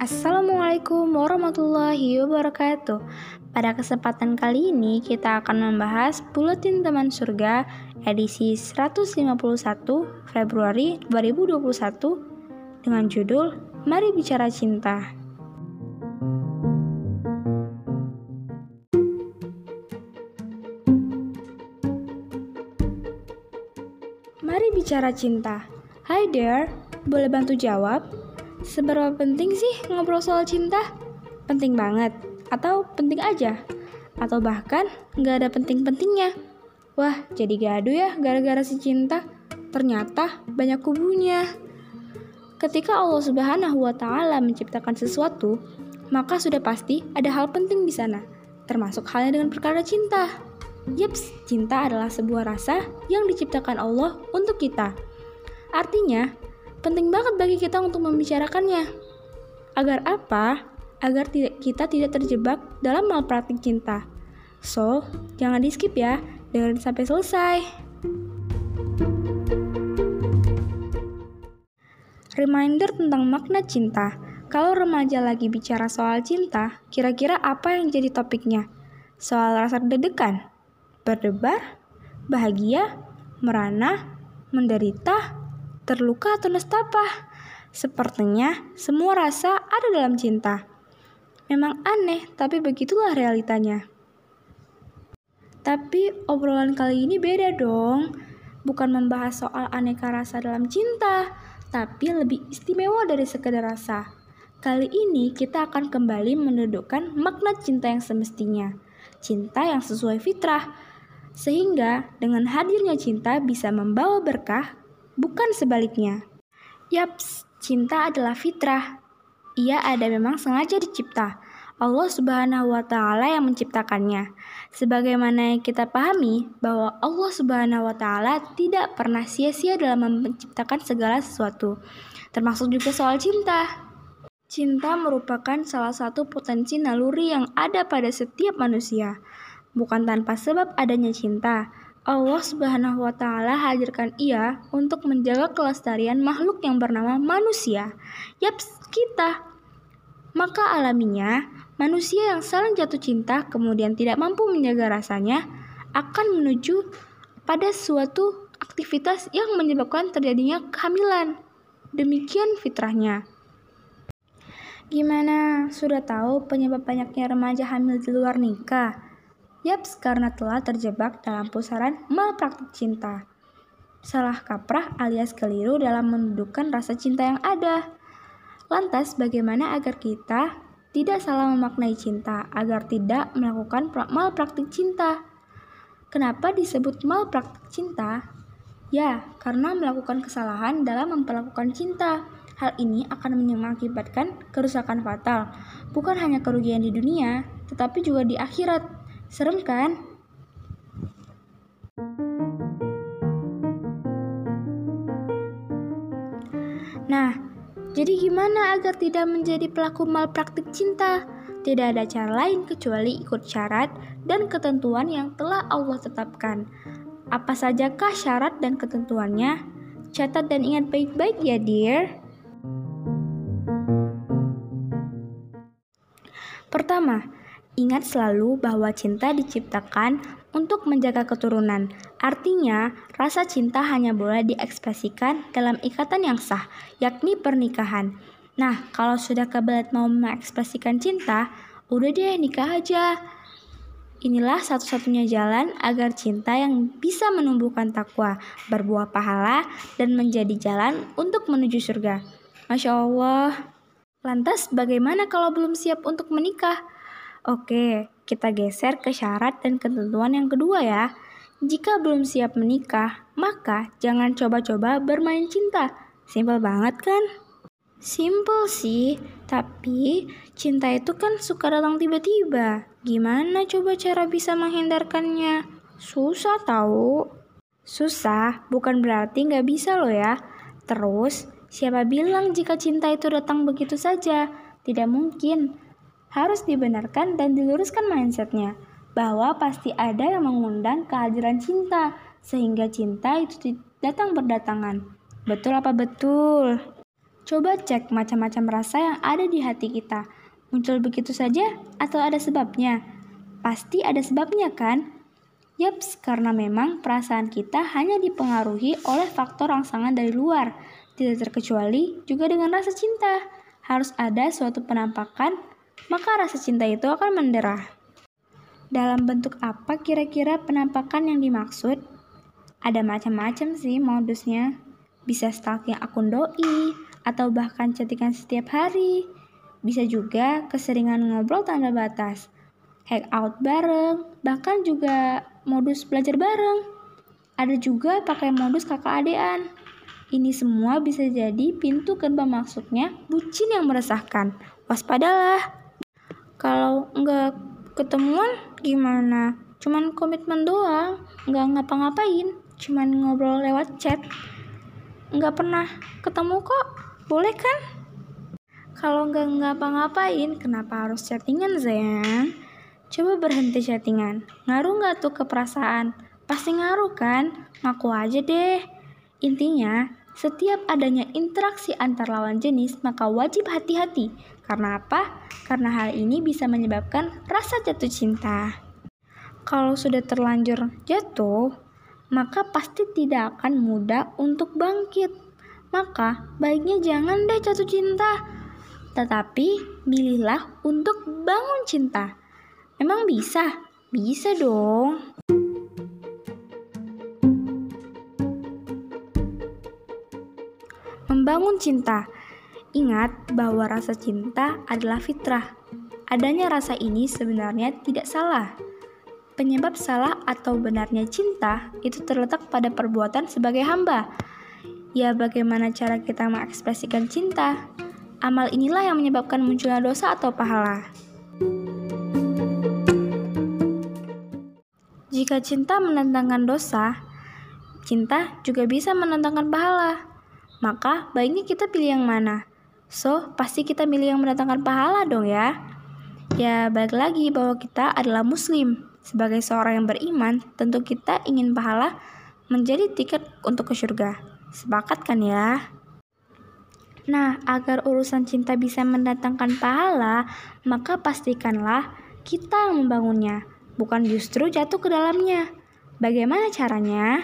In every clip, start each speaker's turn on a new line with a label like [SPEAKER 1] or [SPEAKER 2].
[SPEAKER 1] Assalamualaikum warahmatullahi wabarakatuh. Pada kesempatan kali ini kita akan membahas Buletin Teman Surga edisi 151 Februari 2021 dengan judul Mari Bicara Cinta. Mari bicara cinta. Hai there, boleh bantu jawab? Seberapa penting sih ngobrol soal cinta? Penting banget? Atau penting aja? Atau bahkan nggak ada penting-pentingnya? Wah, jadi gaduh ya gara-gara si cinta. Ternyata banyak kubunya. Ketika Allah Subhanahu wa Ta'ala menciptakan sesuatu, maka sudah pasti ada hal penting di sana, termasuk halnya dengan perkara cinta. Yeps, cinta adalah sebuah rasa yang diciptakan Allah untuk kita. Artinya, penting banget bagi kita untuk membicarakannya. Agar apa? Agar kita tidak terjebak dalam malpraktik cinta. So, jangan di skip ya, dengerin sampai selesai. Reminder tentang makna cinta. Kalau remaja lagi bicara soal cinta, kira-kira apa yang jadi topiknya? Soal rasa deg-degan, berdebar, bahagia, merana, menderita, terluka atau nestapa. Sepertinya semua rasa ada dalam cinta. Memang aneh, tapi begitulah realitanya. Tapi obrolan kali ini beda dong. Bukan membahas soal aneka rasa dalam cinta, tapi lebih istimewa dari sekedar rasa. Kali ini kita akan kembali mendudukkan makna cinta yang semestinya. Cinta yang sesuai fitrah, sehingga dengan hadirnya cinta bisa membawa berkah, bukan sebaliknya. Yaps, cinta adalah fitrah. Ia ada memang sengaja dicipta. Allah Subhanahu wa taala yang menciptakannya. Sebagaimana yang kita pahami bahwa Allah Subhanahu wa taala tidak pernah sia-sia dalam menciptakan segala sesuatu, termasuk juga soal cinta. Cinta merupakan salah satu potensi naluri yang ada pada setiap manusia. Bukan tanpa sebab adanya cinta, Allah Subhanahu wa taala hadirkan ia untuk menjaga kelestarian makhluk yang bernama manusia. Yaps, kita. Maka alaminya, manusia yang saling jatuh cinta kemudian tidak mampu menjaga rasanya akan menuju pada suatu aktivitas yang menyebabkan terjadinya kehamilan. Demikian fitrahnya. Gimana? Sudah tahu penyebab banyaknya remaja hamil di luar nikah? Yaps, karena telah terjebak dalam pusaran malpraktik cinta. Salah kaprah alias keliru dalam mendudukan rasa cinta yang ada. Lantas, bagaimana agar kita tidak salah memaknai cinta, agar tidak melakukan malpraktik cinta? Kenapa disebut malpraktik cinta? Ya, karena melakukan kesalahan dalam memperlakukan cinta. Hal ini akan mengakibatkan kerusakan fatal, bukan hanya kerugian di dunia, tetapi juga di akhirat. Serem kan? Nah, jadi gimana agar tidak menjadi pelaku malpraktik cinta? Tidak ada cara lain kecuali ikut syarat dan ketentuan yang telah Allah tetapkan. Apa sajakah syarat dan ketentuannya? Catat dan ingat baik-baik ya, dear. Pertama, ingat selalu bahwa cinta diciptakan untuk menjaga keturunan. Artinya, rasa cinta hanya boleh diekspresikan dalam ikatan yang sah, yakni pernikahan. Nah, kalau sudah kebelet mau mengekspresikan cinta, udah deh nikah aja. Inilah satu-satunya jalan agar cinta yang bisa menumbuhkan takwa, berbuah pahala, dan menjadi jalan untuk menuju surga. Masya Allah. Lantas bagaimana kalau belum siap untuk menikah? Oke, kita geser ke syarat dan ketentuan yang kedua ya. Jika belum siap menikah, maka jangan coba-coba bermain cinta. Simpel banget kan? Simpel sih, tapi cinta itu kan suka datang tiba-tiba. Gimana coba cara bisa menghindarkannya? Susah tahu. Susah bukan berarti nggak bisa loh ya. Terus, Siapa bilang jika cinta itu datang begitu saja? Tidak mungkin. Harus dibenarkan dan diluruskan mindsetnya bahwa pasti ada yang mengundang kehadiran cinta sehingga cinta itu datang berdatangan. Betul apa betul? Coba cek macam-macam rasa yang ada di hati kita. Muncul begitu saja atau ada sebabnya? Pasti ada sebabnya kan? Yaps, karena memang perasaan kita hanya dipengaruhi oleh faktor rangsangan dari luar, tidak terkecuali juga dengan rasa cinta. Harus ada suatu penampakan, maka rasa cinta itu akan menderah. Dalam bentuk apa kira-kira penampakan yang dimaksud? Ada macam-macam sih modusnya. Bisa stalking akun doi, atau bahkan chattingan setiap hari. Bisa juga keseringan ngobrol tanpa batas, hangout bareng, bahkan juga modus belajar bareng. Ada juga pakai modus kakak adean. Ini semua bisa jadi pintu gerbang masuknya bucin yang meresahkan. Waspadalah. Kalau nggak ketemuan gimana? Cuman komitmen doang, nggak ngapa-ngapain, cuman ngobrol lewat chat. Nggak pernah ketemu kok, boleh kan? Kalau nggak ngapa-ngapain, kenapa harus chattingan, sayang? Coba berhenti chattingan. Ngaruh nggak tuh ke perasaan? Pasti ngaruh kan? Ngaku aja deh. Intinya, setiap adanya interaksi antar lawan jenis, maka wajib hati-hati. Karena apa? Karena hal ini bisa menyebabkan rasa jatuh cinta. Kalau sudah terlanjur jatuh, maka pasti tidak akan mudah untuk bangkit. Maka baiknya jangan deh jatuh cinta tetapi milihlah untuk bangun cinta. Memang bisa? Bisa dong. Membangun cinta. Ingat bahwa rasa cinta adalah fitrah. Adanya rasa ini sebenarnya tidak salah. Penyebab salah atau benarnya cinta itu terletak pada perbuatan sebagai hamba. Ya, bagaimana cara kita mengekspresikan cinta? Amal inilah yang menyebabkan munculnya dosa atau pahala. Jika cinta menentangkan dosa, cinta juga bisa menentangkan pahala. Maka baiknya kita pilih yang mana? So, pasti kita milih yang mendatangkan pahala dong ya. Ya, balik lagi bahwa kita adalah muslim. Sebagai seorang yang beriman, tentu kita ingin pahala menjadi tiket untuk ke surga. Sepakat kan ya? Nah, agar urusan cinta bisa mendatangkan pahala, maka pastikanlah kita yang membangunnya, bukan justru jatuh ke dalamnya. Bagaimana caranya?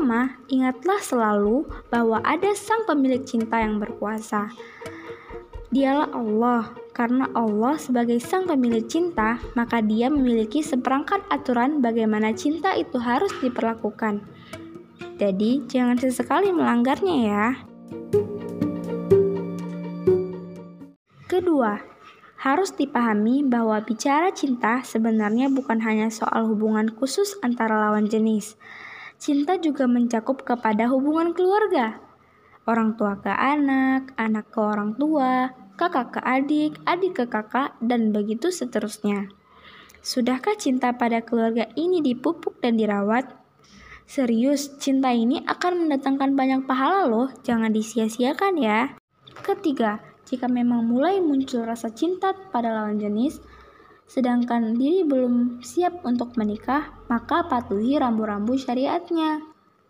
[SPEAKER 1] Pertama, ingatlah selalu bahwa ada Sang Pemilik Cinta yang berkuasa. Dialah Allah, karena Allah sebagai sang pemilik cinta, maka dia memiliki seperangkat aturan bagaimana cinta itu harus diperlakukan. Jadi, jangan sesekali melanggarnya ya. Kedua, harus dipahami bahwa bicara cinta sebenarnya bukan hanya soal hubungan khusus antara lawan jenis. Cinta juga mencakup kepada hubungan keluarga. Orang tua ke anak, anak ke orang tua, kakak ke adik, adik ke kakak, dan begitu seterusnya. Sudahkah cinta pada keluarga ini dipupuk dan dirawat? Serius, cinta ini akan mendatangkan banyak pahala loh, jangan disia-siakan ya. Ketiga, jika memang mulai muncul rasa cinta pada lawan jenis, sedangkan diri belum siap untuk menikah, maka patuhi rambu-rambu syariatnya.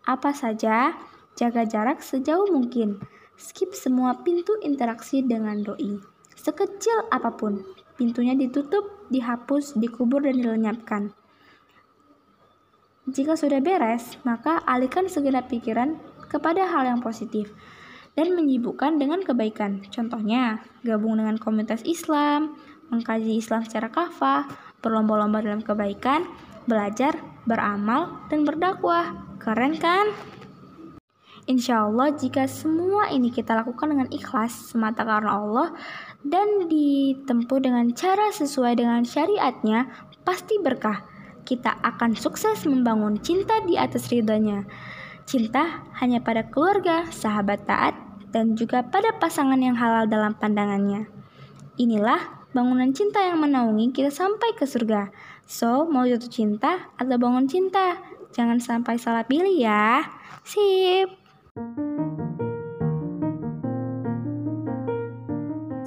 [SPEAKER 1] Apa saja? Jaga jarak sejauh mungkin. Skip semua pintu interaksi dengan doi. Sekecil apa pun, pintunya ditutup, dihapus, dikubur, dan dilenyapkan. Jika sudah beres, maka alihkan segenap pikiran kepada hal yang positif dan menyibukkan dengan kebaikan. Contohnya, gabung dengan komunitas Islam, mengkaji Islam secara kafah, berlomba-lomba dalam kebaikan, belajar, beramal, dan berdakwah. Keren kan? Insya Allah jika semua ini kita lakukan dengan ikhlas semata karena Allah dan ditempuh dengan cara sesuai dengan syariatnya, pasti berkah. Kita akan sukses membangun cinta di atas ridhonya. Cinta hanya pada keluarga, sahabat taat, dan juga pada pasangan yang halal dalam pandangannya. Inilah bangunan cinta yang menaungi kita sampai ke surga. So, mau jatuh cinta atau bangun cinta? Jangan sampai salah pilih ya. Sip.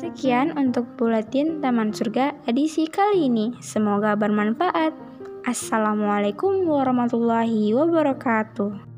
[SPEAKER 1] Sekian untuk buletin Taman Surga edisi kali ini. Semoga bermanfaat. Assalamualaikum warahmatullahi wabarakatuh.